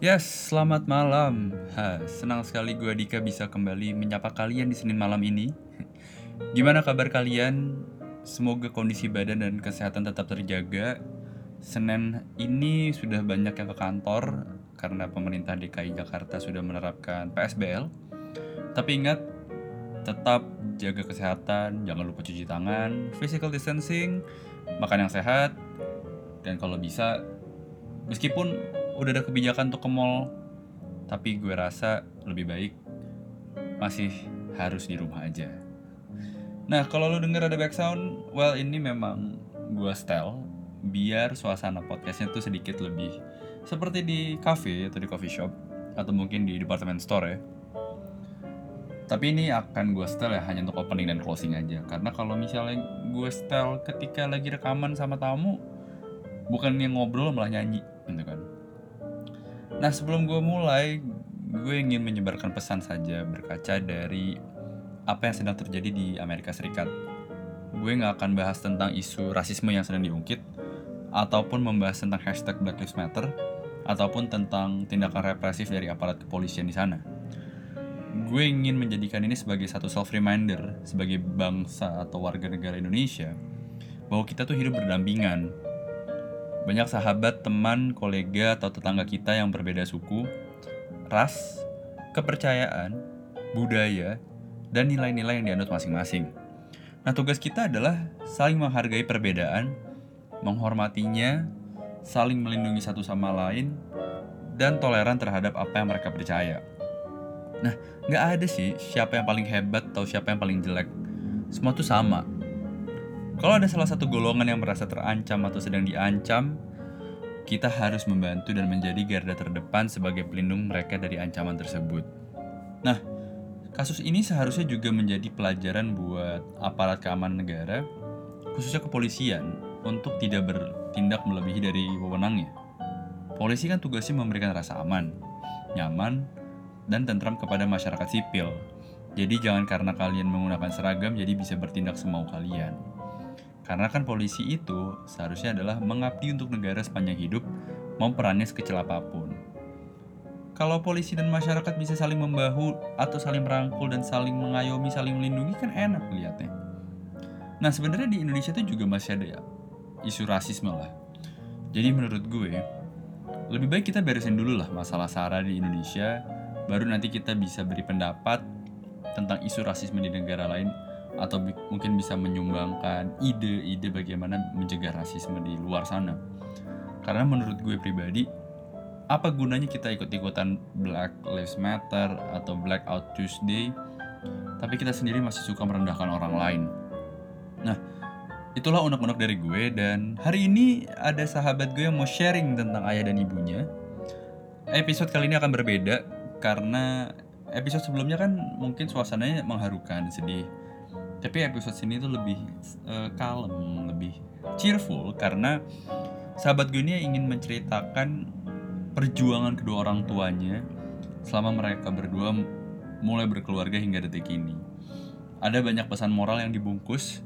Yes, selamat malam. Ha, senang sekali gue Dika bisa kembali menyapa kalian di Senin malam ini. Gimana kabar kalian? Semoga kondisi badan dan kesehatan tetap terjaga. Senin ini sudah banyak yang ke kantor karena pemerintah DKI Jakarta sudah menerapkan PSBL. Tapi ingat, tetap jaga kesehatan, jangan lupa cuci tangan, physical distancing, makan yang sehat, dan kalau bisa, meskipun udah ada kebijakan untuk ke mall, tapi gue rasa lebih baik masih harus di rumah aja. Nah, kalau lu denger ada background, well ini memang gue style biar suasana podcastnya tuh sedikit lebih seperti di cafe atau di coffee shop atau mungkin di department store ya. Tapi ini akan gue style ya hanya untuk opening dan closing aja. Karena kalau misalnya gue style ketika lagi rekaman sama tamu, bukan yang ngobrol malah nyanyi gitu kan. Nah sebelum gue mulai, gue ingin menyebarkan pesan saja berkaca dari apa yang sedang terjadi di Amerika Serikat. Gue nggak akan bahas tentang isu rasisme yang sedang diungkit, ataupun membahas tentang hashtag Black Lives Matter, ataupun tentang tindakan represif dari aparat kepolisian di sana gue ingin menjadikan ini sebagai satu self reminder sebagai bangsa atau warga negara Indonesia bahwa kita tuh hidup berdampingan. Banyak sahabat, teman, kolega atau tetangga kita yang berbeda suku, ras, kepercayaan, budaya, dan nilai-nilai yang dianut masing-masing. Nah, tugas kita adalah saling menghargai perbedaan, menghormatinya, saling melindungi satu sama lain, dan toleran terhadap apa yang mereka percaya. Nah, nggak ada sih siapa yang paling hebat atau siapa yang paling jelek. Semua tuh sama. Kalau ada salah satu golongan yang merasa terancam atau sedang diancam, kita harus membantu dan menjadi garda terdepan sebagai pelindung mereka dari ancaman tersebut. Nah, kasus ini seharusnya juga menjadi pelajaran buat aparat keamanan negara, khususnya kepolisian, untuk tidak bertindak melebihi dari wewenangnya. Polisi kan tugasnya memberikan rasa aman, nyaman, dan tentram kepada masyarakat sipil. Jadi jangan karena kalian menggunakan seragam jadi bisa bertindak semau kalian. Karena kan polisi itu seharusnya adalah mengabdi untuk negara sepanjang hidup, mau perannya sekecil apa pun. Kalau polisi dan masyarakat bisa saling membahu atau saling merangkul dan saling mengayomi, saling melindungi kan enak lihatnya. Nah sebenarnya di Indonesia itu juga masih ada ya isu rasisme lah. Jadi menurut gue lebih baik kita beresin dulu lah masalah SARA di Indonesia baru nanti kita bisa beri pendapat tentang isu rasisme di negara lain atau mungkin bisa menyumbangkan ide-ide bagaimana mencegah rasisme di luar sana. Karena menurut gue pribadi, apa gunanya kita ikut-ikutan Black Lives Matter atau Blackout Tuesday, tapi kita sendiri masih suka merendahkan orang lain. Nah, itulah unek-unek dari gue dan hari ini ada sahabat gue yang mau sharing tentang ayah dan ibunya. Episode kali ini akan berbeda karena episode sebelumnya kan mungkin suasananya mengharukan, sedih. Tapi episode sini tuh lebih uh, kalem, lebih cheerful karena sahabat gue ini ingin menceritakan perjuangan kedua orang tuanya selama mereka berdua mulai berkeluarga hingga detik ini. Ada banyak pesan moral yang dibungkus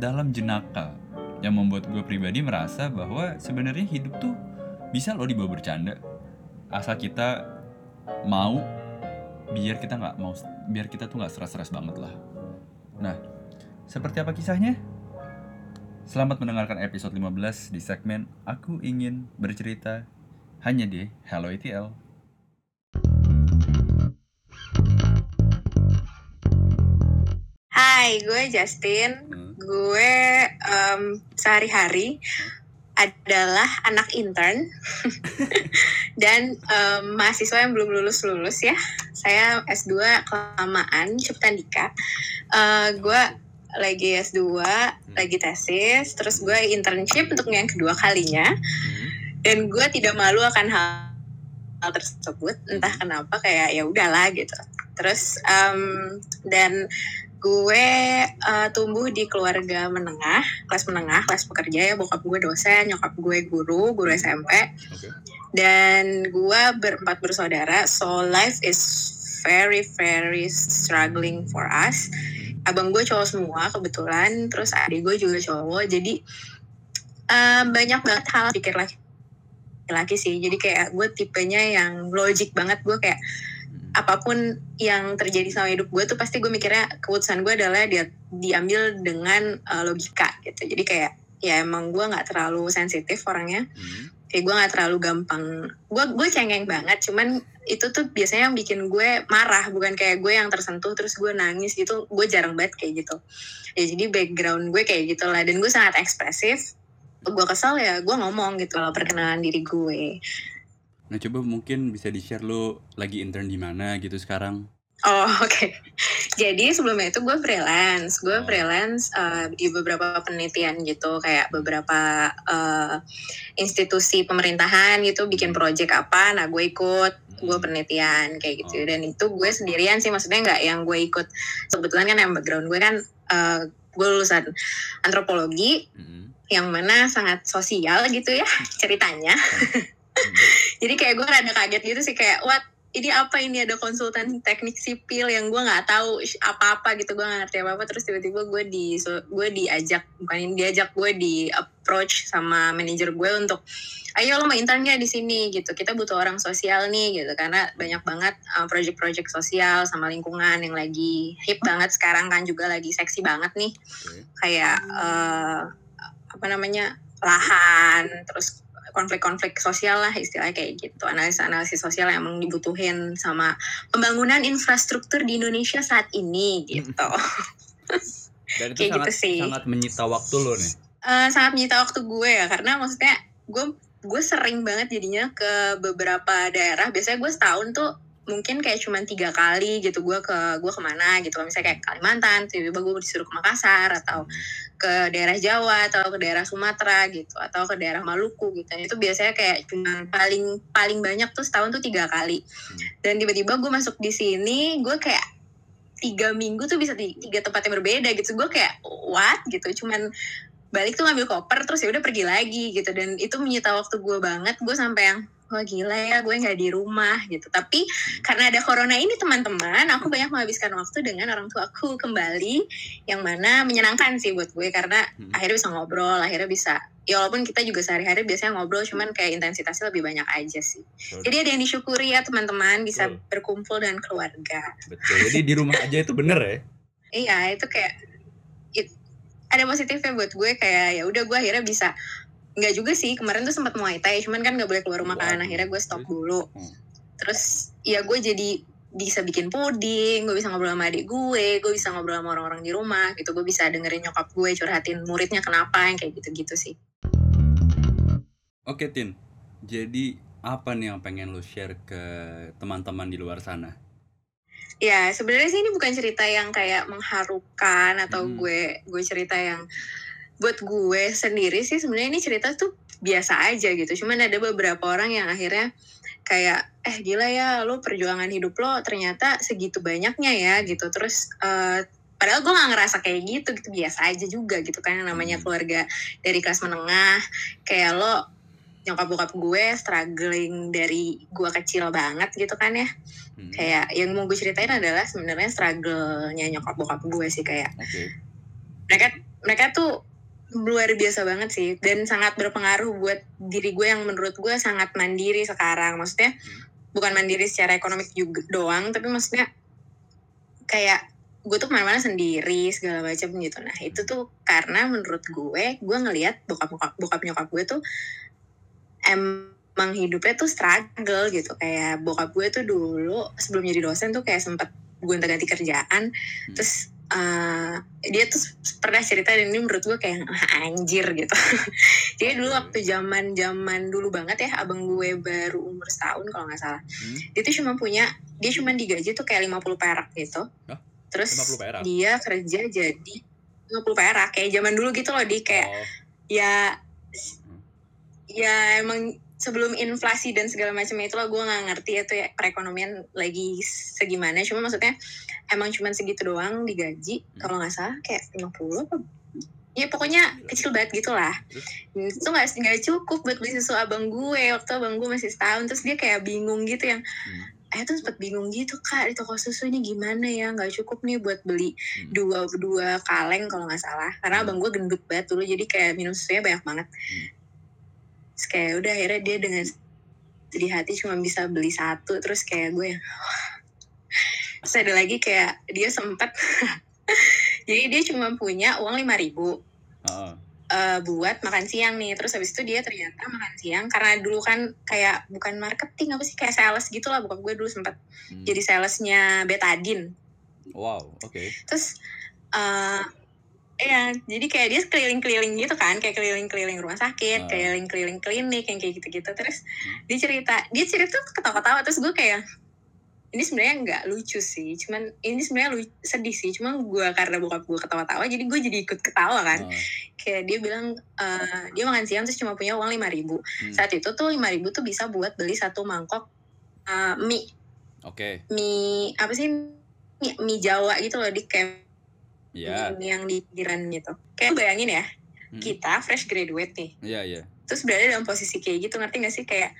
dalam jenaka yang membuat gue pribadi merasa bahwa sebenarnya hidup tuh bisa loh dibawa bercanda asal kita mau biar kita nggak mau biar kita tuh nggak stres-stres banget lah. Nah, seperti apa kisahnya? Selamat mendengarkan episode 15 di segmen Aku Ingin Bercerita hanya di Hello ETL. Hai, gue Justin. Hmm. Gue um, sehari-hari adalah anak intern dan um, mahasiswa yang belum lulus lulus ya. Saya S2 kelamaan Cipta Dika. Uh, gue lagi S2, hmm. lagi tesis, terus gue internship untuk yang kedua kalinya. Hmm. Dan gue tidak malu akan hal, hal tersebut, entah kenapa kayak ya udahlah gitu. Terus um, dan gue uh, tumbuh di keluarga menengah, kelas menengah, kelas pekerja ya. Bokap gue dosen, nyokap gue guru, guru SMP. Okay. Dan gue berempat bersaudara, so life is very very struggling for us. Abang gue cowok semua kebetulan, terus adik gue juga cowok. Jadi um, banyak banget hal pikir lagi laki-laki sih jadi kayak gue tipenya yang logic banget gue kayak. Apa pun yang terjadi sama hidup gue tuh pasti gue mikirnya keputusan gue adalah dia diambil dengan uh, logika gitu. Jadi kayak ya emang gue nggak terlalu sensitif orangnya. Hmm. kayak gue nggak terlalu gampang. Gue gue cengeng banget cuman itu tuh biasanya yang bikin gue marah bukan kayak gue yang tersentuh terus gue nangis gitu. Gue jarang banget kayak gitu. Ya jadi background gue kayak gitu lah dan gue sangat ekspresif. Gue kesel ya gue ngomong gitu. Kalau perkenalan diri gue Nah coba mungkin bisa di-share lu lagi intern di mana gitu sekarang. Oh oke. Jadi sebelumnya itu gue freelance, gue Oh. freelance uh, di beberapa penelitian gitu, kayak beberapa uh, institusi pemerintahan gitu bikin project apa, nah gue ikut, gue Hmm. penelitian kayak gitu. Oh. Dan itu gue sendirian sih, maksudnya nggak yang gue ikut. Kebetulan kan yang background gue kan, uh, gue lulusan antropologi, Hmm. yang mana sangat sosial gitu ya ceritanya. Hmm. Jadi kayak gue rada kaget gitu sih kayak what? Ini apa? Ini ada konsultan teknik sipil yang gue nggak tahu apa-apa gitu gue nggak ngerti apa-apa. Terus tiba-tiba gue di so- gue diajak bukan diajak gue di approach sama manajer gue untuk ayo lo mau intern nggak di sini gitu. Kita butuh orang sosial nih gitu. Karena banyak banget uh, project-project sosial sama lingkungan yang lagi hip banget sekarang kan juga lagi seksi banget nih. Kayak eh, apa namanya lahan terus konflik-konflik sosial lah istilahnya kayak gitu. Analisis-analisis sosial yang emang dibutuhin sama pembangunan infrastruktur di Indonesia saat ini gitu. Dan itu Kayak sangat gitu sih. sangat menyita waktu lo nih. Eh, sangat menyita waktu gue ya karena maksudnya gue gue sering banget jadinya ke beberapa daerah. Biasanya gue setahun tuh mungkin kayak cuma tiga kali gitu. Gue ke gue ke mana gitu. Misalnya kayak Kalimantan tiba-tiba gue disuruh ke Makassar atau ke daerah Jawa atau ke daerah Sumatera gitu atau ke daerah Maluku gitu. Itu biasanya kayak cuma paling paling banyak tuh setahun tuh tiga kali. Dan tiba-tiba gue masuk di sini gue kayak tiga minggu tuh bisa di tiga tempat yang berbeda gitu. Gue kayak what? gitu. Cuman balik tuh ngambil koper terus ya udah pergi lagi gitu. Dan itu menyita waktu gue banget. Gue sampai yang wah gila ya gue nggak di rumah gitu tapi karena ada corona ini teman-teman aku banyak menghabiskan waktu dengan orang tuaku kembali yang mana menyenangkan sih buat gue karena Hmm. akhirnya bisa ngobrol akhirnya bisa ya walaupun kita juga sehari-hari biasanya ngobrol cuman kayak intensitasnya lebih banyak aja sih Betul. jadi ada yang disyukuri ya teman-teman bisa Betul. berkumpul dengan keluarga Betul. Jadi di rumah aja itu bener ya. iya itu kayak it- ada positifnya buat gue kayak ya udah gue akhirnya bisa nggak juga sih kemarin tuh sempat muay thai cuman kan nggak boleh keluar rumah kan akhirnya gue stop dulu Hmm. terus ya gue jadi bisa bikin puding, gue bisa ngobrol sama adik gue, gue bisa ngobrol sama orang-orang di rumah gitu, gue bisa dengerin nyokap gue curhatin muridnya kenapa yang kayak gitu-gitu sih. Oke Tin. Jadi apa nih yang pengen lo share ke teman-teman di luar sana? Ya sebenarnya sih ini bukan cerita yang kayak mengharukan atau Hmm. gue gue cerita yang buat gue sendiri sih sebenarnya ini cerita tuh biasa aja gitu. Cuman ada beberapa orang yang akhirnya kayak eh gila ya lo perjuangan hidup lo ternyata segitu banyaknya ya gitu. Terus eh, padahal gue gak ngerasa kayak gitu gitu biasa aja juga gitu kan yang namanya Hmm. keluarga dari kelas menengah kayak lo nyokap bokap gue struggling dari gue kecil banget gitu kan ya Hmm. kayak yang mau gue ceritain adalah sebenarnya struggle-nya nyokap bokap gue sih kayak Oke. mereka mereka tuh luar biasa banget sih. Dan sangat berpengaruh buat diri gue yang menurut gue sangat mandiri sekarang. Maksudnya bukan mandiri secara ekonomik juga doang tapi maksudnya kayak gue tuh ke mana-mana sendiri segala macam gitu. Nah itu tuh karena menurut gue gue ngelihat bokap bokap bokap nyokap gue tuh emang hidupnya tuh struggle gitu. Kayak bokap gue tuh dulu sebelum jadi dosen tuh kayak sempet gonta-ganti kerjaan terus eh, dia tuh pernah cerita dan ini menurut gue kayak "Ah, anjir gitu jadi dulu waktu zaman zaman dulu banget ya abang gue baru umur setahun kalau nggak salah Hmm. dia tuh cuma punya dia cuma digaji tuh kayak 50 perak gitu Hah? terus 50 perak? dia kerja jadi 50 perak kayak zaman dulu gitu loh di kayak Oh, ya ya emang sebelum inflasi dan segala macam itu loh gue nggak ngerti ya tuh ya perekonomian lagi segimana cuma maksudnya emang cuma segitu doang digaji Hmm. kalau nggak salah kayak 50 apa ya pokoknya kecil banget gitu lah Terus? itu nggak nggak cukup buat beli susu abang gue waktu abang gue masih setahun terus dia kayak bingung gitu yang hmm. eh tuh sempet bingung gitu kak di toko susu ini gimana ya nggak cukup nih buat beli Hmm. dua dua kaleng kalau nggak salah karena Hmm. abang gue gendut banget dulu jadi kayak minum susunya banyak banget Terus kayak udah akhirnya dia dengan sedih hati cuma bisa beli satu terus kayak gue yang terus ada lagi kayak dia sempat jadi dia cuma punya uang lima ribu Heeh. eh, buat makan siang nih terus habis itu dia ternyata makan siang karena dulu kan kayak bukan marketing apa sih kayak sales gitu lah bokap gue dulu sempat Hmm. jadi salesnya betadine Wow, oke. terus eh ya jadi kayak dia keliling-keliling gitu kan kayak keliling-keliling rumah sakit Ah. keliling-keliling klinik yang kayak gitu-gitu terus Hmm. dia cerita dia cerita tuh ketawa-ketawa terus gue kayak ini sebenarnya nggak lucu sih cuman ini sebenarnya sedih sih cuman gue karena bokap gue ketawa-tawa jadi gue jadi ikut ketawa kan Heeh. kayak dia bilang eh, dia makan siang terus cuma punya uang lima ribu Hmm. saat itu tuh lima ribu tuh bisa buat beli satu mangkok eh, mie Oke. mie apa sih mie, mie Jawa gitu loh di camp Iya. mie yang di pinggiran gitu kayak bayangin ya Hmm. kita fresh graduate nih Iya, iya. terus berada dalam posisi kayak gitu ngerti gak sih kayak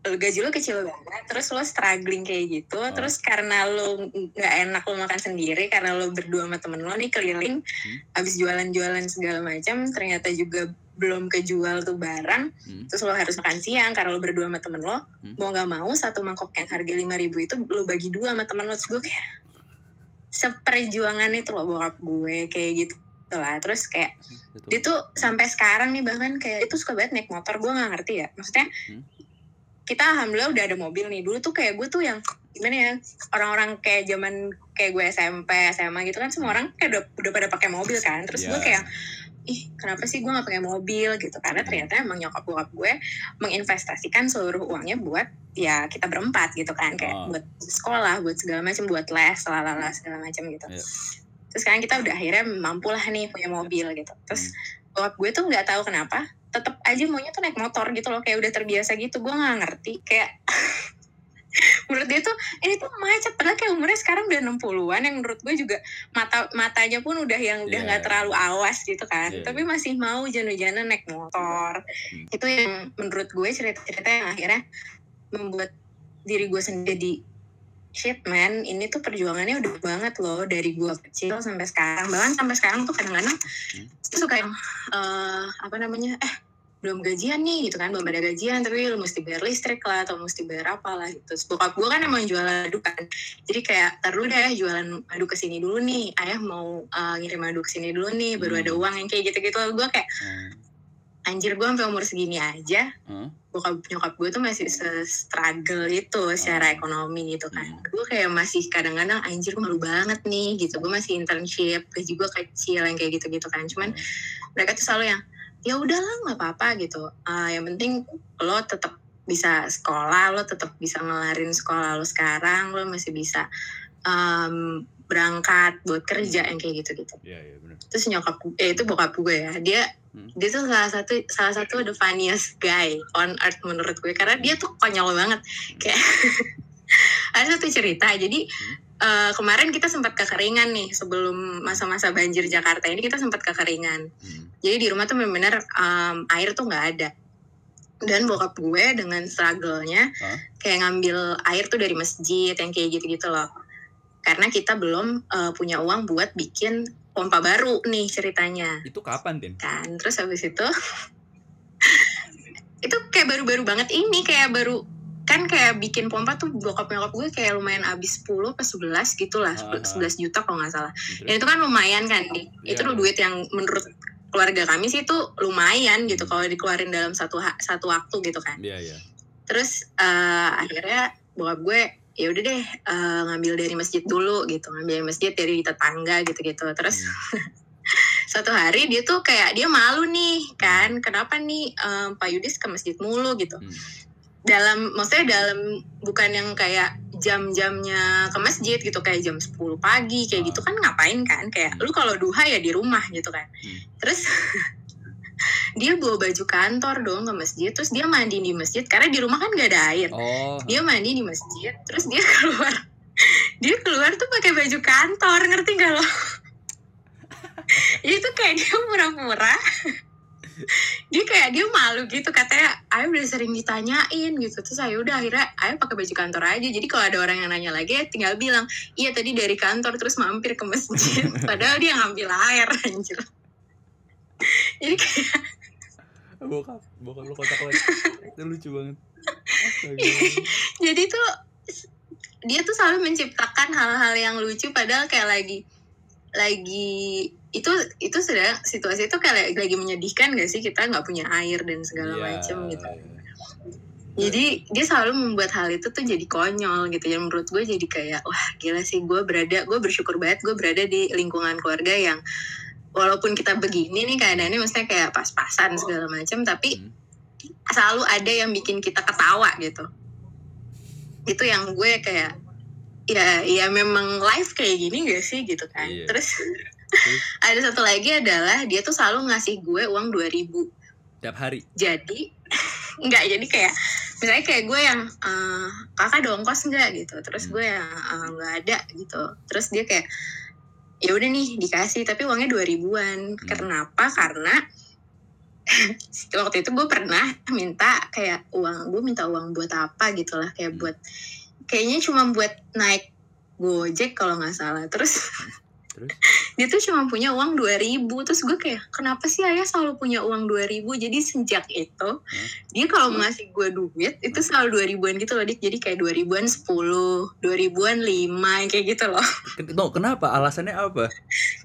lo gaji lo kecil banget terus lo struggling kayak gitu Oh. terus karena lo nggak enak lo makan sendiri karena lo berdua sama temen lo nih keliling Hmm. abis jualan-jualan segala macam ternyata juga belum kejual tuh barang Hmm. terus lo harus makan siang karena lo berdua sama temen lo Hmm. mau nggak mau satu mangkok yang harga lima ribu itu lo bagi dua sama temen lo terus gue kayak seperjuangan itu loh bokap gue kayak gitu lah terus kayak Betul. dia tuh sampai sekarang nih bahkan kayak itu suka banget naik motor gue nggak ngerti ya maksudnya Hmm. kita alhamdulillah udah ada mobil nih dulu tuh kayak gue tuh yang gimana ya orang-orang kayak zaman kayak gue SMP SMA gitu kan semua orang kayak udah, udah pada pakai mobil kan terus gue Ya. kayak ih kenapa sih gue nggak pakai mobil? Gitu. Karena ternyata emang nyokap bokap gue menginvestasikan seluruh uangnya buat ya kita berempat gitu kan. Kayak Oh. buat sekolah buat segala macam buat les lalala segala macam gitu. Iya. terus sekarang kita udah akhirnya mampu lah nih punya mobil gitu. Terus bokap gue tuh nggak tahu kenapa tetap aja maunya tuh naik motor gitu loh. Kayak udah terbiasa gitu. Gue nggak ngerti. Kayak menurut dia tuh ini tuh macet. Padahal kayak umurnya sekarang udah 60-an yang menurut gue juga mata matanya pun udah yang udah Iya. nggak terlalu awas gitu kan. Iya, tapi masih mau janu-janu naik motor. Hmm. itu yang menurut gue cerita-cerita yang akhirnya membuat diri gue sendiri di shit man. Ini tuh perjuangannya udah banget loh dari gue kecil sampai sekarang. Bahkan sampai sekarang tuh kadang-kadang itu suka yang eh, apa namanya eh belum gajian nih gitu kan belum ada gajian tapi lu mesti bayar listrik lah atau mesti bayar apa lah gitu Terus bokap gue kan emang jualan madu kan jadi kayak tar dulu deh jualan madu ke sini dulu nih ayah mau eh, ngirim madu ke sini dulu nih baru Hmm. ada uang yang kayak gitu-gitu gue kayak Hmm. anjir gue sampai umur segini aja Hah? bokap nyokap gue tuh masih se-struggle itu secara Hmm. ekonomi gitu kan Hmm. gue kayak masih kadang-kadang anjir malu banget nih gitu gue masih internship gaji gue kecil yang kayak gitu-gitu kan cuman mereka tuh selalu yang ya udahlah nggak apa-apa gitu. Ah, yang penting lo tetap bisa sekolah lo tetap bisa ngelarin sekolah lo sekarang lo masih bisa em, berangkat buat kerja yang kayak gitu-gitu. Iya, iya benar. terus nyokap eh itu bokap gue ya dia Hmm. dia tuh salah satu salah satu the funniest guy on earth menurut gue. Karena dia tuh konyol banget. Kayak ada satu cerita jadi eh, kemarin kita sempat kekeringan nih sebelum masa-masa banjir Jakarta ini kita sempat kekeringan Hmm. jadi di rumah tuh benar-benar em, air tuh nggak ada dan bokap gue dengan struggle-nya Hah? kayak ngambil air tuh dari masjid yang kayak gitu-gitu loh karena kita belum eh, punya uang buat bikin pompa baru nih ceritanya Itu kapan, Tin? kan terus habis itu itu kayak baru-baru banget ini kayak baru kan kayak bikin pompa tuh bokap nyokap gue kayak lumayan abis 10 ke 11 gitu lah Ah, ah. 11 juta kalau nggak salah dan itu kan lumayan kan nih itu Iya. tuh duit yang menurut keluarga kami sih itu lumayan gitu kalau dikeluarin dalam satu ha- satu waktu gitu kan Iya, iya. terus eh, akhirnya bokap gue ya udah deh eh, ngambil dari masjid dulu gitu ngambil dari masjid dari tetangga gitu gitu terus Hmm. suatu hari dia tuh kayak dia malu nih kan kenapa nih eh, Pak Yudis ke masjid mulu gitu Hmm. Dalam maksudnya dalam bukan yang kayak jam-jamnya ke masjid gitu kayak jam 10 pagi kayak gitu kan ngapain kan? Kayak lu kalau duha ya di rumah gitu kan. Hmm. terus dia bawa baju kantor dong ke masjid terus dia mandi di masjid karena di rumah kan gak ada air. Oh. dia mandi di masjid terus dia keluar. Dia keluar tuh pakai baju kantor ngerti gak lo? Itu kayak dia murah-murah dia kayak dia malu gitu katanya Ayo udah sering ditanyain gitu. Terus saya udah akhirnya Ayo pakai baju kantor aja. Jadi kalau ada orang yang nanya lagi ya tinggal bilang iya tadi dari kantor terus mampir ke masjid. Padahal dia ngambil air anjir. Jadi kayak bokap bokap lu kotak lagi itu lucu banget. Jadi tuh dia tuh selalu menciptakan hal-hal yang lucu padahal kayak lagi lagi itu itu sudah situasi itu kayak lagi menyedihkan gak sih? Kita nggak punya air dan segala Iya, macam gitu. Jadi dia selalu membuat hal itu tuh jadi konyol gitu. Ya menurut gue jadi kayak wah gila sih gue berada gue bersyukur banget gue berada di lingkungan keluarga yang walaupun kita begini nih keadaannya maksudnya kayak pas-pasan segala macam tapi Hmm. selalu ada yang bikin kita ketawa gitu. Itu yang gue kayak ya ya memang life kayak gini gak sih? Gitu kan. Iya. terus Terus? ada satu lagi adalah dia tuh selalu ngasih gue uang 2000 tiap hari jadi nggak jadi kayak misalnya kayak gue yang eh, kakak ada ongkos nggak gitu terus Hmm. gue yang "Eh, nggak ada gitu terus dia kayak ya udah nih dikasih tapi uangnya dua ribuan Hmm. kenapa karena waktu itu gue pernah minta kayak uang gue minta uang buat apa gitu lah kayak Hmm. buat kayaknya cuma buat naik gojek kalau nggak salah terus Terus? dia tuh cuma punya uang 2000 terus gue kayak kenapa sih ayah selalu punya uang 2000 jadi sejak itu dia kalau mau ngasih gue duit itu selalu 2000an gitu loh Dik. jadi kayak 2000an 10 2000an 5 kayak gitu loh. No, kenapa? Alasannya apa?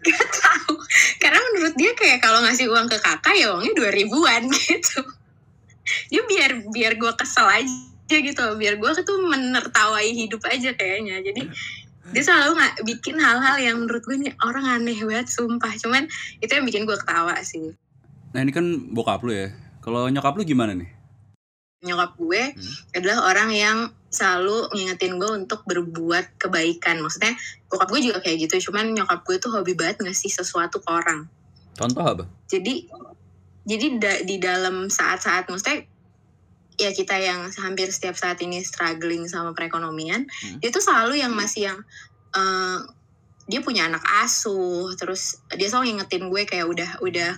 Gak tahu. Karena menurut dia kayak kalau ngasih uang ke kakak ya uangnya 2000an gitu. Dia biar biar gue kesel aja gitu biar gue tuh menertawai hidup aja kayaknya. Jadi dia selalu nggak bikin hal-hal yang menurut gue nih orang aneh banget sumpah. Cuman itu yang bikin gue ketawa sih. Nah ini kan bokap lu ya. Kalau nyokap lu gimana nih? Nyokap gue Hmm. adalah orang yang selalu ngingetin gue untuk berbuat kebaikan. Maksudnya bokap gue juga kayak gitu. Cuman nyokap gue tuh hobi banget ngasih sesuatu ke orang. Contoh apa? Jadi jadi da- di dalam saat-saat maksudnya ya kita yang hampir setiap saat ini struggling sama perekonomian Hmm. dia tuh selalu yang masih yang eh, dia punya anak asuh terus dia selalu ngingetin gue kayak udah udah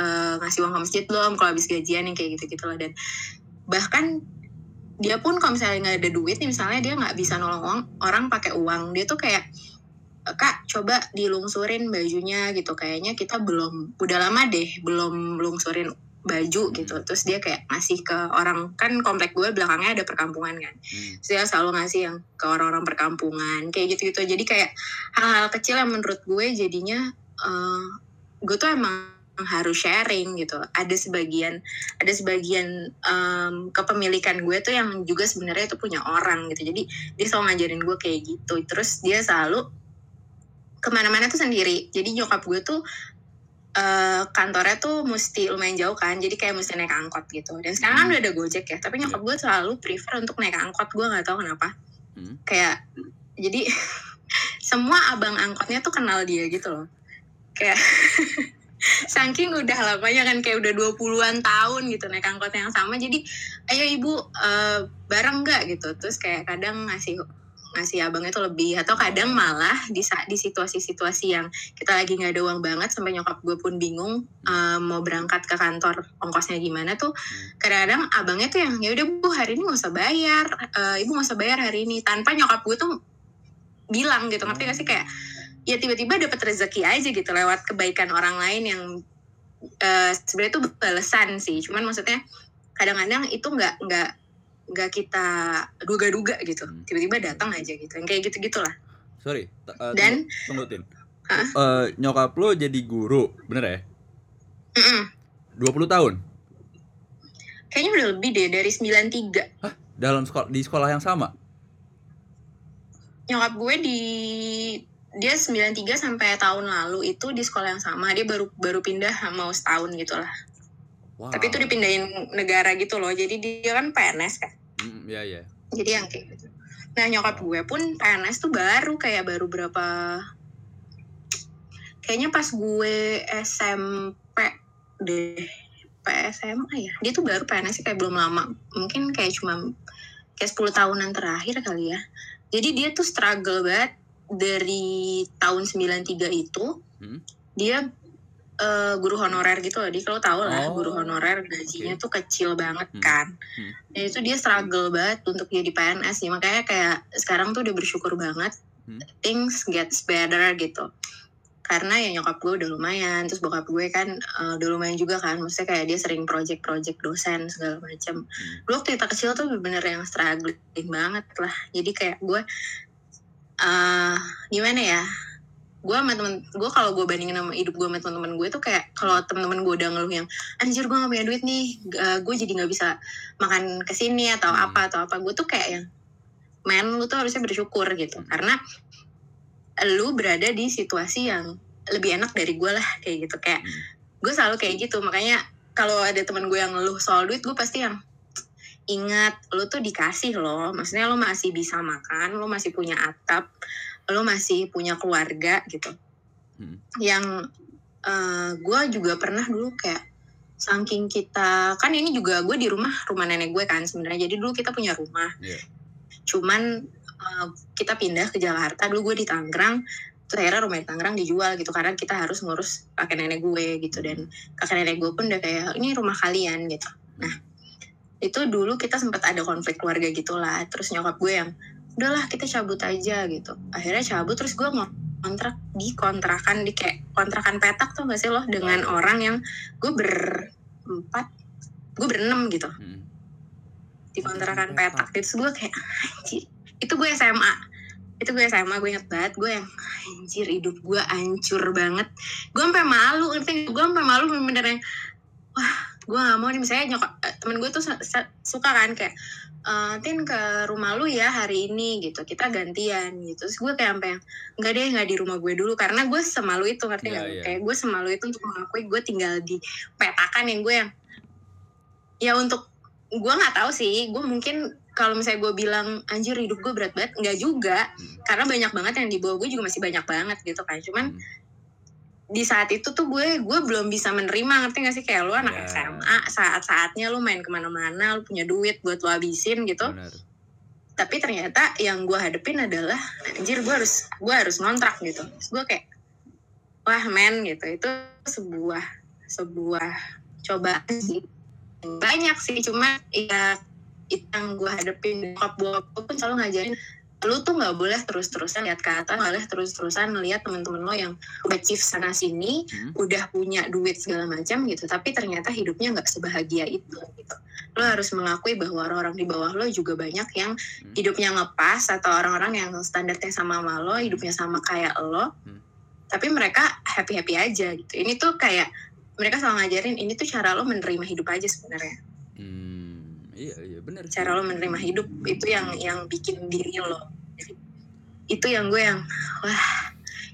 eh, ngasih uang ke masjid belum kalau habis gajian yang kayak gitu gitu loh dan bahkan dia pun kalau misalnya nggak ada duit nih misalnya dia nggak bisa nolong orang, orang pakai uang dia tuh kayak kak coba dilungsurin bajunya gitu kayaknya kita belum udah lama deh belum lungsurin baju gitu. Terus dia kayak ngasih ke orang kan komplek gue belakangnya ada perkampungan kan. Hmm. Terus dia selalu ngasih yang ke orang-orang perkampungan kayak gitu-gitu. Jadi kayak hal-hal kecil yang menurut gue jadinya eh, gue tuh emang harus sharing gitu. Ada sebagian ada sebagian em, kepemilikan gue tuh yang juga sebenarnya itu punya orang gitu. Jadi dia selalu ngajarin gue kayak gitu. Terus dia selalu ke mana-mana tuh sendiri. Jadi nyokap gue tuh eh, kantornya tuh mesti lumayan jauh kan jadi kayak mesti naik angkot gitu. Dan sekarang kan Hmm. udah ada gojek ya tapi nyokap gue selalu prefer untuk naik angkot gue nggak tahu kenapa. Hmm. kayak jadi semua abang angkotnya tuh kenal dia gitu loh. Kayak saking udah lamanya kan kayak udah 20-an tahun gitu naik angkot yang sama jadi ayo ibu eh, bareng nggak? gitu. Terus kayak kadang ngasih ngasih abangnya tuh lebih atau kadang malah di saat di situasi-situasi yang kita lagi nggak ada uang banget sampai nyokap gue pun bingung eh, mau berangkat ke kantor ongkosnya gimana tuh kadang-kadang abangnya tuh yang ya udah bu hari ini nggak usah bayar Eh, ibu nggak usah bayar hari ini. Tanpa nyokap gue tuh bilang gitu ngerti gak sih kayak ya tiba-tiba dapat rezeki aja gitu lewat kebaikan orang lain yang eh, sebenarnya itu balasan sih. Cuman maksudnya kadang-kadang itu nggak nggak nggak kita duga-duga gitu. Hmm. tiba-tiba datang aja gitu yang kayak gitu gitulah sorry uh, dan tunggu, tunggu Tin. Hah? Eh, nyokap lo jadi guru bener ya? Mm-mm, 20 tahun? Kayaknya udah lebih deh dari 93 dalam sekolah di sekolah yang sama? Nyokap gue di dia 93 sampai tahun lalu itu di sekolah yang sama. Dia baru baru pindah mau setahun gitu lah wow. tapi itu dipindahin negara gitu loh. Jadi dia kan PNS kan Hmm, ya ya jadi yang kayak gitu. Nah nyokap gue pun PNS tuh baru kayak baru berapa kayaknya pas gue SMP deh PSMA ya. Dia tuh baru PNS kayak belum lama. Mungkin kayak cuma kayak 10 tahunan terakhir kali ya. Jadi dia tuh struggle banget. Dari tahun 93 itu Hmm. dia eh, guru honorer gitu loh dia kalau tahu lah Oh, guru honorer gajinya tuh kecil banget Hmm. kan Hmm. dan itu dia struggle banget untuk jadi PNS ya makanya kayak sekarang tuh udah bersyukur banget Hmm. things gets better gitu karena ya nyokap gue udah lumayan terus bokap gue kan uh, udah lumayan juga kan maksudnya kayak dia sering project-project dosen segala macam Hmm. dulu waktu kita kecil tuh bener yang struggling banget lah jadi kayak gue uh, gimana ya gue sama temen gue kalau gue bandingin sama hidup gue sama temen-temen gue tuh kayak kalau temen-temen gue udah ngeluh yang anjir gue gak punya duit nih uh, gue jadi nggak bisa makan ke sini atau Hmm. apa atau apa gue tuh kayak yang men lu tuh harusnya bersyukur gitu karena lu berada di situasi yang lebih enak dari gue lah kayak gitu kayak Hmm. gue selalu kayak gitu makanya kalau ada temen gue yang ngeluh soal duit gue pasti yang ingat lu tuh dikasih loh maksudnya lu masih bisa makan lu masih punya atap lu masih punya keluarga gitu. Hmm. yang eh, gue juga pernah dulu kayak saking kita kan ini juga gue di rumah rumah nenek gue kan sebenarnya. Jadi dulu kita punya rumah. Iya. cuman eh, kita pindah ke Jakarta dulu gue di Tangerang terus akhirnya rumah di Tangerang dijual gitu karena kita harus ngurus kakek nenek gue gitu. Dan kakek nenek gue pun udah kayak ini rumah kalian gitu. Nah itu dulu kita sempat ada konflik keluarga gitulah terus nyokap gue yang udahlah kita cabut aja gitu. Akhirnya cabut terus gue mau kontrak di kontrakan di kayak kontrakan petak tuh gak sih loh dengan Oh. orang yang gue berempat gue berenam gitu. Hmm. di kontrakan Petak. petak. Itu gue kayak anjir. Itu gue SMA itu gue SMA gue inget banget. Gue yang anjir hidup gue hancur banget. Gue sampai malu ngerti gue sampai malu bener-bener yang wah gue gak mau nih misalnya nyokap eh, temen gue tuh su- su- suka kan kayak "Eh, tin ke rumah lu ya hari ini gitu kita gantian gitu terus gue kayak sampai yang nggak deh nggak di rumah gue dulu karena gue semalu itu ngerti Iya, nggak iya. kayak gue semalu itu untuk mengakui gue tinggal di petakan yang gue yang ya untuk gue nggak tahu sih gue mungkin kalau misalnya gue bilang anjir hidup gue berat banget nggak juga Hmm. karena banyak banget yang di bawah gue juga masih banyak banget gitu kan cuman Hmm. Di saat itu tuh gue gue belum bisa menerima ngerti gak sih? Kayak lu anak Ya. SMA saat-saatnya lu main ke mana-mana lu punya duit buat lu habisin gitu. Benar. tapi ternyata yang gue hadepin adalah anjir gue harus gue harus ngontrak gitu. Terus gue kayak wah men gitu. Itu sebuah sebuah cobaan sih. Banyak sih cuma ya itu yang gue hadepin. Bokap bokap gue pun selalu ngajarin lu tuh nggak boleh terus-terusan lihat ke atas nggak boleh terus-terusan ngelihat temen-temen lo yang udah chief sana sini Hmm. udah punya duit segala macam gitu tapi ternyata hidupnya nggak sebahagia itu gitu lo harus mengakui bahwa orang-orang di bawah lo juga banyak yang Hmm. hidupnya ngepas atau orang-orang yang standarnya sama sama lo hidupnya sama kayak lo Hmm. tapi mereka happy happy aja gitu ini tuh kayak mereka selalu ngajarin ini tuh cara lo menerima hidup aja sebenarnya Hmm. Iya iya benar. cara lo menerima hidup itu yang yang bikin diri lo itu yang gue yang wah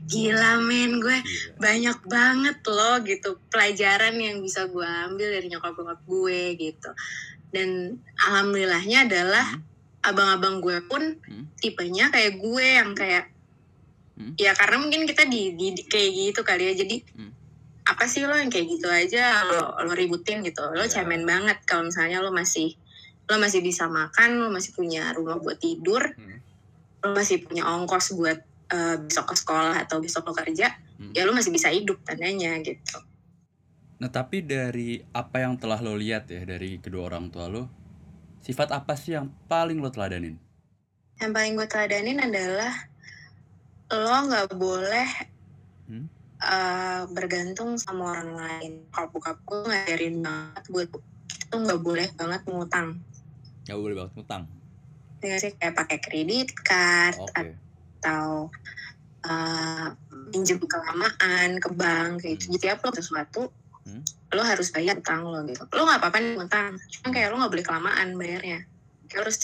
gila men gue Gila. banyak banget loh gitu pelajaran yang bisa gue ambil dari nyokap bokap gue gitu dan alhamdulillahnya adalah Hmm. abang-abang gue pun Hmm. tipenya kayak gue yang kayak Hmm. ya karena mungkin kita di, di- di- kayak gitu kali ya jadi Hmm. apa sih lo yang kayak gitu aja lo, lo ributin gitu lo Ya. cemen banget kalau misalnya lo masih lo masih bisa makan lo masih punya rumah buat tidur Hmm. lo masih punya ongkos buat eh, besok ke sekolah atau besok lo kerja Hmm. ya lo masih bisa hidup tandanya gitu Nah tapi dari apa yang telah lo lihat ya dari kedua orang tua lo, sifat apa sih yang paling lo teladanin? yang paling gue teladanin adalah lo nggak boleh Hmm? eh, bergantung sama orang lain. Kalau bokap gue ngajarin banget buat kita tuh nggak boleh banget ngutang. Gak boleh banget ngutang. Ya sih kayak pakai kredit card Oke. atau eh, pinjem kelamaan ke bank kayak gitu. Jadi apa sesuatu Hmm. lo harus bayar utang lo gitu. Lo nggak apa-apa nih ngutang, cuma kayak lo nggak boleh kelamaan bayarnya. Kayak lo harus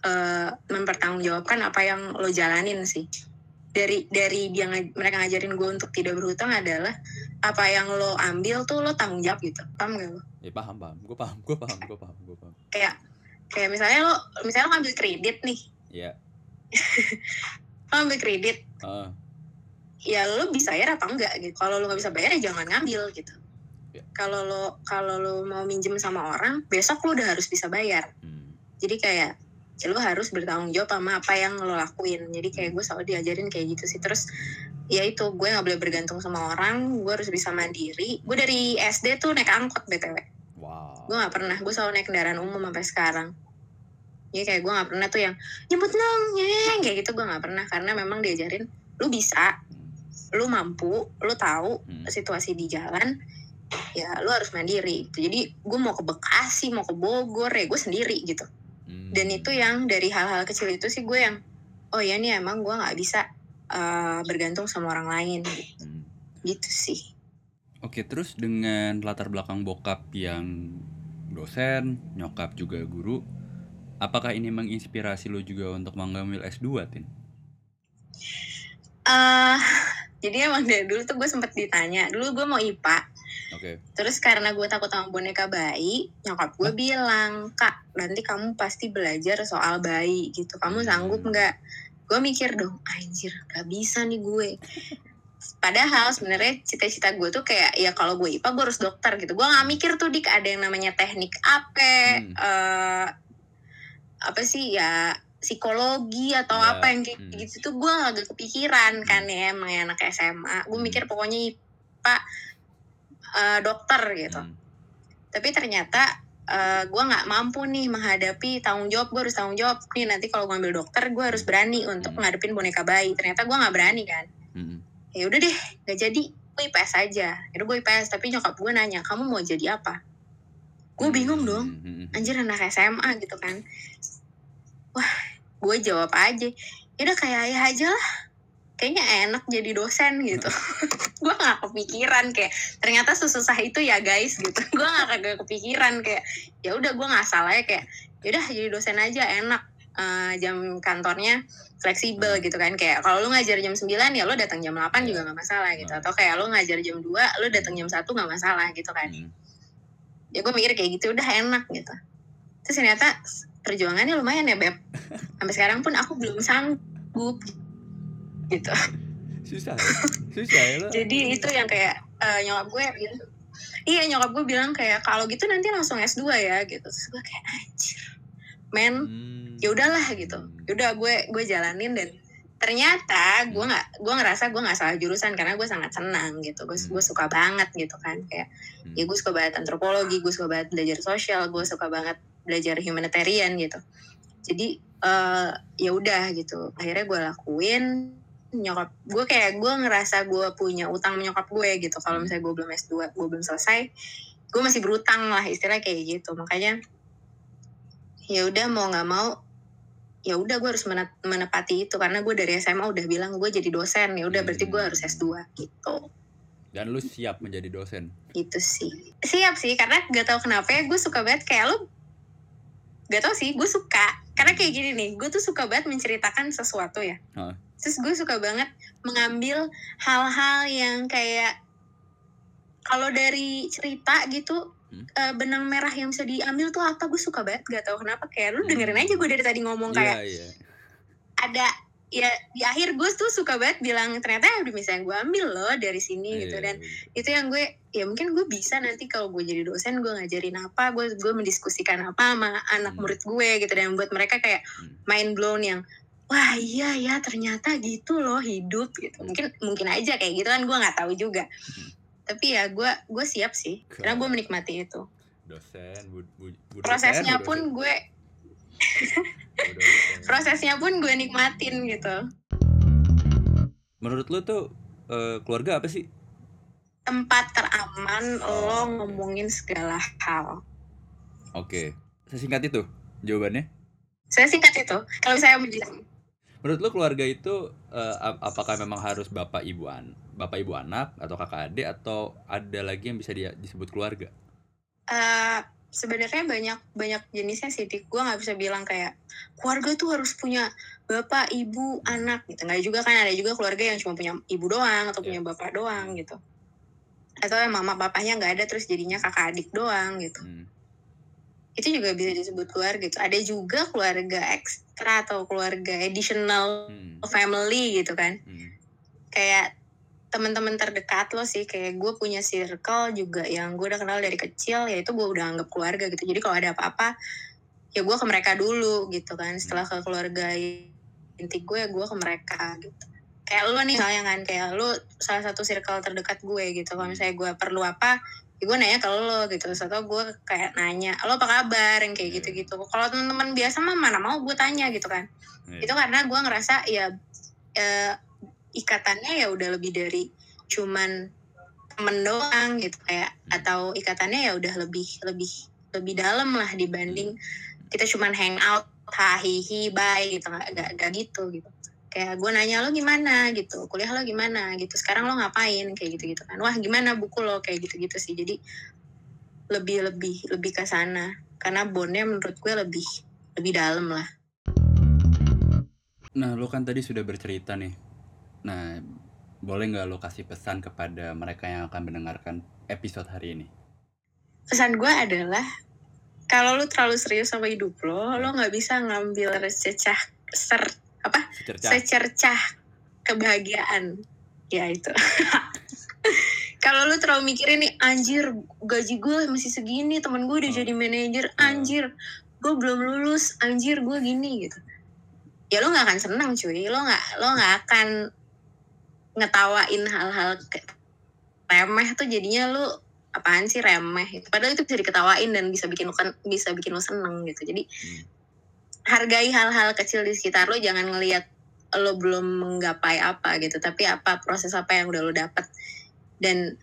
eh, mempertanggungjawabkan apa yang lo jalanin sih. Dari dari dia ngaj- mereka ngajarin gue untuk tidak berhutang adalah apa yang lo ambil tuh lo tanggung jawab gitu. Paham gak lo? Ya paham paham. Gue paham. Gue paham. Gue paham. Gue paham. Kayak kayak misalnya lo misalnya lo ngambil kredit nih, Ya. lo ngambil kredit, Ah. ya lo bisa bayar apa enggak gitu. Kalau lo nggak bisa bayar ya jangan ngambil gitu. Ya. Kalau lo kalau lo mau minjem sama orang, besok lo udah harus bisa bayar. Hmm. Jadi kayak ya lo harus bertanggung jawab sama apa yang lo lakuin. Jadi kayak gue selalu diajarin kayak gitu sih. Terus ya itu gue nggak boleh bergantung sama orang. Gue harus bisa mandiri. Gue dari SD tuh naik angkot btw. Wow. Gue nggak pernah. Gue selalu naik kendaraan umum sampai sekarang. Jadi kayak gue nggak pernah tuh yang jemput dong, nyeng kayak gitu gue nggak pernah karena memang diajarin lu bisa Hmm. lu mampu lu tahu Hmm. situasi di jalan ya lu harus mandiri gitu. jadi gue mau ke Bekasi mau ke Bogor ya gue sendiri gitu Hmm. dan itu yang dari hal-hal kecil itu sih gue yang oh ya nih emang gue nggak bisa eh, bergantung sama orang lain Hmm. gitu sih Oke, terus dengan latar belakang bokap yang dosen, nyokap juga guru, apakah ini menginspirasi lo juga untuk mengambil S2, Tin? eh jadi emang dari dulu tuh gue sempet ditanya dulu gue mau IPA Oke. terus karena gue takut sama boneka bayi nyokap gue bilang kak nanti kamu pasti belajar soal bayi gitu. Kamu sanggup nggak? Gue mikir dong anjir gak bisa nih gue padahal sebenarnya cita-cita gue tuh kayak ya kalau gue IPA gue harus dokter gitu gue nggak mikir tuh dik ada yang namanya teknik apa Hmm. eh, apa sih ya psikologi atau Ya, apa yang kayak hmm. gitu tuh gue agak kepikiran kan ya emang anak SMA gue Hmm. mikir pokoknya IPA eh, dokter gitu Hmm. tapi ternyata eh, gue nggak mampu nih menghadapi tanggung jawab gue harus tanggung jawab nih nanti kalau gue ambil dokter gue harus berani untuk Hmm. ngadepin boneka bayi ternyata gue nggak berani kan Hmm. Ya udah deh gak jadi. Gue IPS aja. Itu gue IPS tapi nyokap gue nanya kamu mau jadi apa? Gue bingung dong. Hmm. Hmm. anjir anak SMA gitu kan. Wah gue jawab aja. Ya udah kayak ayah aja lah. Kayaknya enak jadi dosen gitu. Gue nggak kepikiran kayak ternyata sesusah itu ya guys gitu. Gue nggak kagak kepikiran kayak ya udah gue nggak salah ya kayak yaudah jadi dosen aja enak Eh, jam kantornya fleksibel gitu kan. Kayak kalau lu ngajar jam 9 ya lu datang jam 8 juga nggak masalah gitu. Atau kayak lu ngajar jam 2 lu datang jam 1 nggak masalah gitu kan. Hmm. ya gue mikir kayak gitu udah enak gitu. Terus ternyata perjuangannya lumayan ya beb. Sampai sekarang pun aku belum sanggup gitu. Susah ya? Susah ya lo? jadi itu yang kayak eh, nyokap gue bilang iya nyokap gue bilang kayak kalau gitu nanti langsung S2 ya gitu. Terus gue kayak anjir men Hmm. ya udahlah gitu. Ya udah gue gue jalanin dan ternyata gue nggak gue ngerasa gue nggak salah jurusan karena gue sangat senang gitu. Gue gue suka banget gitu kan. Kayak Hmm. ya gue suka banget antropologi gue suka banget belajar sosial gue suka banget belajar humanitarian gitu. Jadi eh ya udah gitu. Akhirnya gue lakuin nyokap gue kayak gue ngerasa gue punya utang sama nyokap gue gitu. Kalau misalnya gue belum S2 gue belum selesai gue masih berutang lah istilah kayak gitu. Makanya ya udah mau nggak mau ya udah gue harus mene- menepati itu. Karena gue dari SMA udah bilang gue jadi dosen ya udah berarti gue harus S2 gitu. Dan lu siap menjadi dosen. gitu sih. Siap sih karena gak tahu kenapa ya gue suka banget kayak lu gak tau sih gue suka. Karena kayak gini nih gue tuh suka banget menceritakan sesuatu ya. Heeh. terus gue suka banget mengambil hal-hal yang kayak kalau dari cerita gitu Hmm. eh, benang merah yang bisa diambil tuh apa gue suka banget gak tahu kenapa kayak lu dengerin aja gue dari tadi ngomong kayak Iya, iya. ada ya di akhir gue tuh suka banget bilang ternyata bisa yang gue ambil loh dari sini gitu Iya, dan iya. itu yang gue ya mungkin gue bisa nanti kalau gue jadi dosen gue ngajarin apa gue gue mendiskusikan apa sama anak Hmm. murid gue gitu dan buat mereka kayak Hmm. mind blown yang wah iya ya ternyata gitu loh hidup gitu mungkin mungkin aja kayak gitu kan gue nggak tahu juga Hmm. Tapi ya gue gue siap sih. Karena gue menikmati itu. Dosen, bu, bu, bu prosesnya dosen, pun gue prosesnya pun gue nikmatin gitu. Menurut lu tuh eh, keluarga apa sih? tempat teraman Oh, lo oke. ngomongin segala hal. Oke. Sesingkat itu jawabannya. saya singkat itu kalau saya menjelaskan Menurut lu keluarga itu eh, ap- apakah memang harus bapak ibu an bapak ibu anak atau kakak adik atau ada lagi yang bisa dia disebut keluarga? Eh, sebenarnya banyak banyak jenisnya sih dik gue nggak bisa bilang kayak keluarga tuh harus punya bapak ibu anak gitu nggak juga kan ada juga keluarga yang cuma punya ibu doang atau Iya. punya bapak doang gitu atau yang mama papanya nggak ada terus jadinya kakak adik doang gitu Hmm. itu juga bisa disebut keluarga gitu ada juga keluarga ekstra atau keluarga additional Hmm. family gitu kan Hmm. kayak teman-teman terdekat lo sih kayak gue punya circle juga yang gue udah kenal dari kecil ya itu gue udah anggap keluarga gitu. Jadi kalau ada apa-apa ya gue ke mereka dulu gitu kan. Setelah ke keluarga inti gue ya gue ke mereka gitu. Kayak lo nih misalnya kan kayak lo salah satu circle terdekat gue gitu. Kalau misalnya gue perlu apa ya gue nanya ke lo gitu. Atau gue kayak nanya lo apa kabar? yang kayak Iya. gitu-gitu. Kalau teman-teman biasa mah mana mau gue tanya gitu kan. Iya. itu karena gue ngerasa ya eh, ikatannya ya udah lebih dari cuman temen doang gitu kayak atau ikatannya ya udah lebih lebih lebih dalam lah dibanding kita cuman hang out hahihi bye gitu nggak nggak nggak gitu gitu. Kayak gue nanya lo gimana? gitu kuliah lo gimana? gitu sekarang lo ngapain? kayak gitu gitu kan. Wah gimana buku lo? kayak gitu gitu sih. Jadi lebih lebih lebih ke sana. Karena bondnya menurut gue lebih lebih dalam lah. Nah, lo kan tadi sudah bercerita nih. Nah, boleh nggak lo kasih pesan kepada mereka yang akan mendengarkan episode hari ini? pesan gue adalah kalau lo terlalu serius sama hidup lo lo nggak bisa ngambil secah ser apa Secercah. secercah kebahagiaan ya itu kalau lu terlalu mikirin nih anjir gaji gue masih segini teman gue udah Hmm. jadi manajer Hmm. anjir gue belum lulus anjir gue gini gitu ya lo nggak akan senang cuy lo nggak lo nggak akan ngetawain hal-hal remeh tuh jadinya lu apaan sih remeh gitu. padahal itu bisa diketawain dan bisa bikin lu kan bisa bikin lu seneng gitu jadi Hmm. hargai hal-hal kecil di sekitar lo jangan ngelihat lo belum menggapai apa gitu tapi apa proses apa yang udah lo dapet dan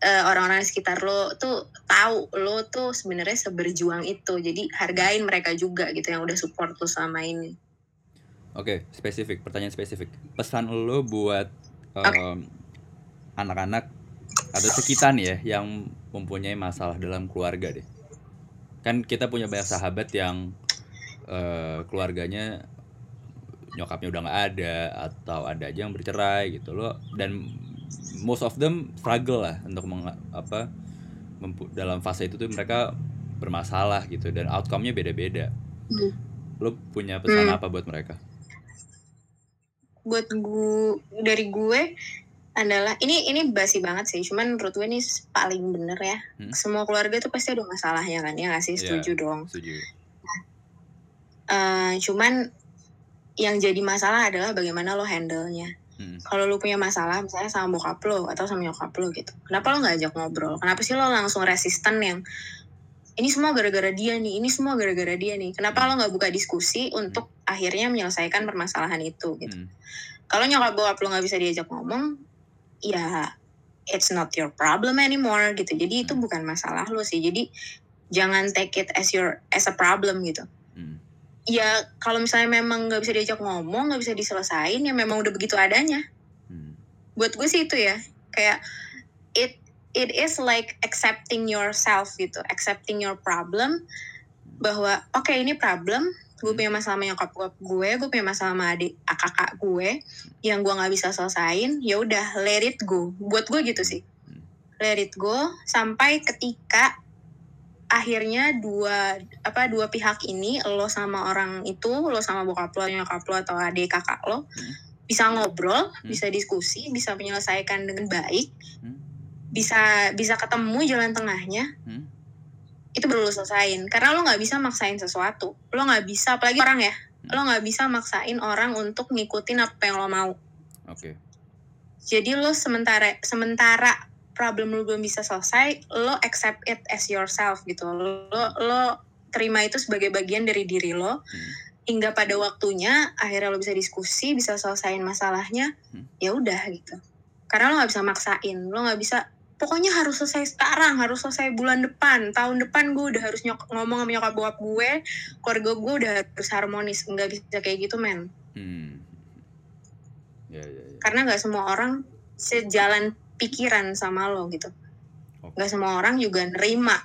eh, orang-orang di sekitar lo tuh tahu lo tuh sebenarnya seberjuang itu jadi hargain mereka juga gitu yang udah support lo selama ini Oke, spesifik. Pertanyaan spesifik. Pesan lo buat Em, anak-anak atau sekitar nih ya yang mempunyai masalah dalam keluarga deh. Kan kita punya banyak sahabat yang eh, keluarganya nyokapnya udah nggak ada atau ada aja yang bercerai gitu loh dan most of them struggle lah untuk meng, apa mempu- dalam fase itu tuh mereka bermasalah gitu dan outcome-nya beda-beda. Hmm. Lo punya pesan Hmm. apa buat mereka? Buat gue dari gue adalah ini ini basi banget sih cuman menurut gue ini paling bener ya Hmm. semua keluarga tuh pasti ada masalahnya kan ya nggak sih Iya. setuju dong Setuju. Eh, cuman yang jadi masalah adalah bagaimana lo handle-nya. Hmm. Kalau lo punya masalah misalnya sama bokap lo atau sama nyokap lo gitu. Kenapa lo nggak ajak ngobrol? Kenapa sih lo langsung resisten yang ini semua gara-gara dia nih, ini semua gara-gara dia nih. Kenapa lo nggak buka diskusi untuk akhirnya menyelesaikan permasalahan itu gitu. Hmm. Kalau nyokap bokap lo nggak bisa diajak ngomong, ya it's not your problem anymore gitu. Jadi itu Hmm. bukan masalah lo sih. Jadi jangan take it as your as a problem gitu Hmm. ya kalau misalnya memang nggak bisa diajak ngomong nggak bisa diselesain ya memang udah begitu adanya Hmm. buat gue sih itu ya kayak it it is like accepting yourself gitu accepting your problem bahwa oke ini problem gue Hmm. punya masalah sama nyokap gue gue punya masalah sama adik kakak gue yang gue nggak bisa selesain ya udah let it go buat gue gitu sih Hmm. let it go sampai ketika akhirnya dua apa dua pihak ini lo sama orang itu lo sama bokap lo nyokap lo atau adik kakak lo Hmm. bisa ngobrol Hmm. bisa diskusi bisa menyelesaikan dengan baik Hmm. bisa bisa ketemu jalan tengahnya Hmm. Itu baru lo selesain karena lo nggak bisa maksain sesuatu lo nggak bisa apalagi orang ya Hmm. lo nggak bisa maksain orang untuk ngikutin apa yang lo mau Oke. jadi lo sementara sementara problem lo belum bisa selesai lo accept it as yourself gitu lo lo terima itu sebagai bagian dari diri lo Hmm. hingga pada waktunya akhirnya lo bisa diskusi bisa selesaiin masalahnya Hmm. ya udah gitu karena lo nggak bisa maksain lo nggak bisa pokoknya harus selesai sekarang harus selesai bulan depan tahun depan gue udah harus nyok ngomong sama nyokap bokap gue keluarga gue udah harus harmonis nggak bisa kayak gitu men Hmm. Ya, ya, ya. karena nggak semua orang sejalan pikiran sama lo gitu Oke. nggak semua orang juga nerima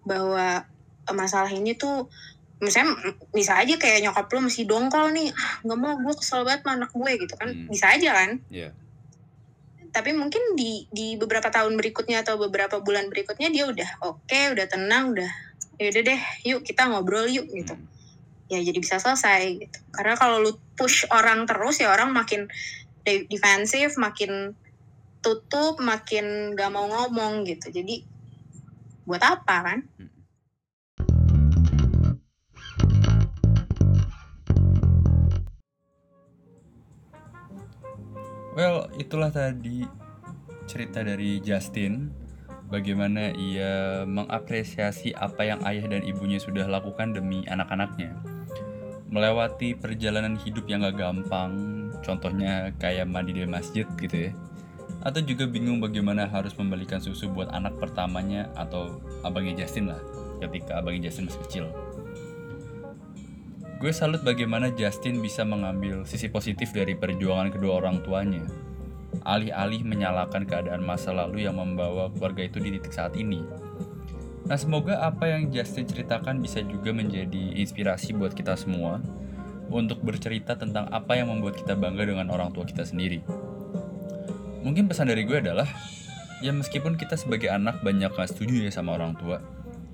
bahwa masalah ini tuh misalnya bisa aja kayak nyokap lo masih dongkol nih ah nggak mau gue kesel banget sama anak gue gitu kan Hmm. bisa aja kan Iya. Tapi mungkin di di beberapa tahun berikutnya atau beberapa bulan berikutnya dia udah oke udah tenang udah yaudah deh yuk kita ngobrol yuk gitu. Hmm. ya jadi bisa selesai gitu. Karena kalau lu push orang terus ya orang makin de- defensif makin tutup makin gak mau ngomong gitu. Jadi buat apa kan Well, itulah tadi cerita dari Justin bagaimana ia mengapresiasi apa yang ayah dan ibunya sudah lakukan demi anak-anaknya. Melewati perjalanan hidup yang gak gampang contohnya kayak mandi di masjid gitu ya. Atau juga bingung bagaimana harus membelikan susu buat anak pertamanya atau abangnya Justin lah, ketika abangnya Justin masih kecil. Gue salut bagaimana Justin bisa mengambil sisi positif dari perjuangan kedua orang tuanya. Alih-alih menyalahkan keadaan masa lalu yang membawa keluarga itu di titik saat ini. Nah, semoga apa yang Justin ceritakan bisa juga menjadi inspirasi buat kita semua untuk bercerita tentang apa yang membuat kita bangga dengan orang tua kita sendiri. Mungkin pesan dari gue adalah, ya meskipun kita sebagai anak banyak gak setuju ya sama orang tua,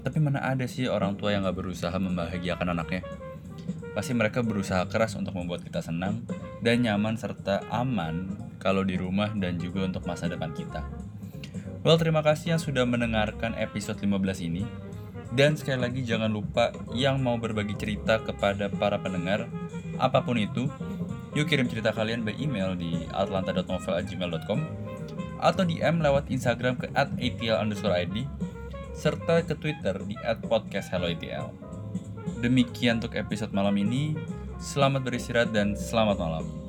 tapi mana ada sih orang tua yang gak berusaha membahagiakan anaknya? Pasti mereka berusaha keras untuk membuat kita senang dan nyaman serta aman kalau di rumah dan juga untuk masa depan kita. Well, terima kasih yang sudah mendengarkan episode 15 ini. Dan sekali lagi jangan lupa yang mau berbagi cerita kepada para pendengar, apa pun itu, yuk kirim cerita kalian by email di atlanta.novel@gmail.com atau DM lewat Instagram ke @atl_id serta ke Twitter di @podcasthelloatl. Demikian untuk episode malam ini. Selamat beristirahat dan selamat malam.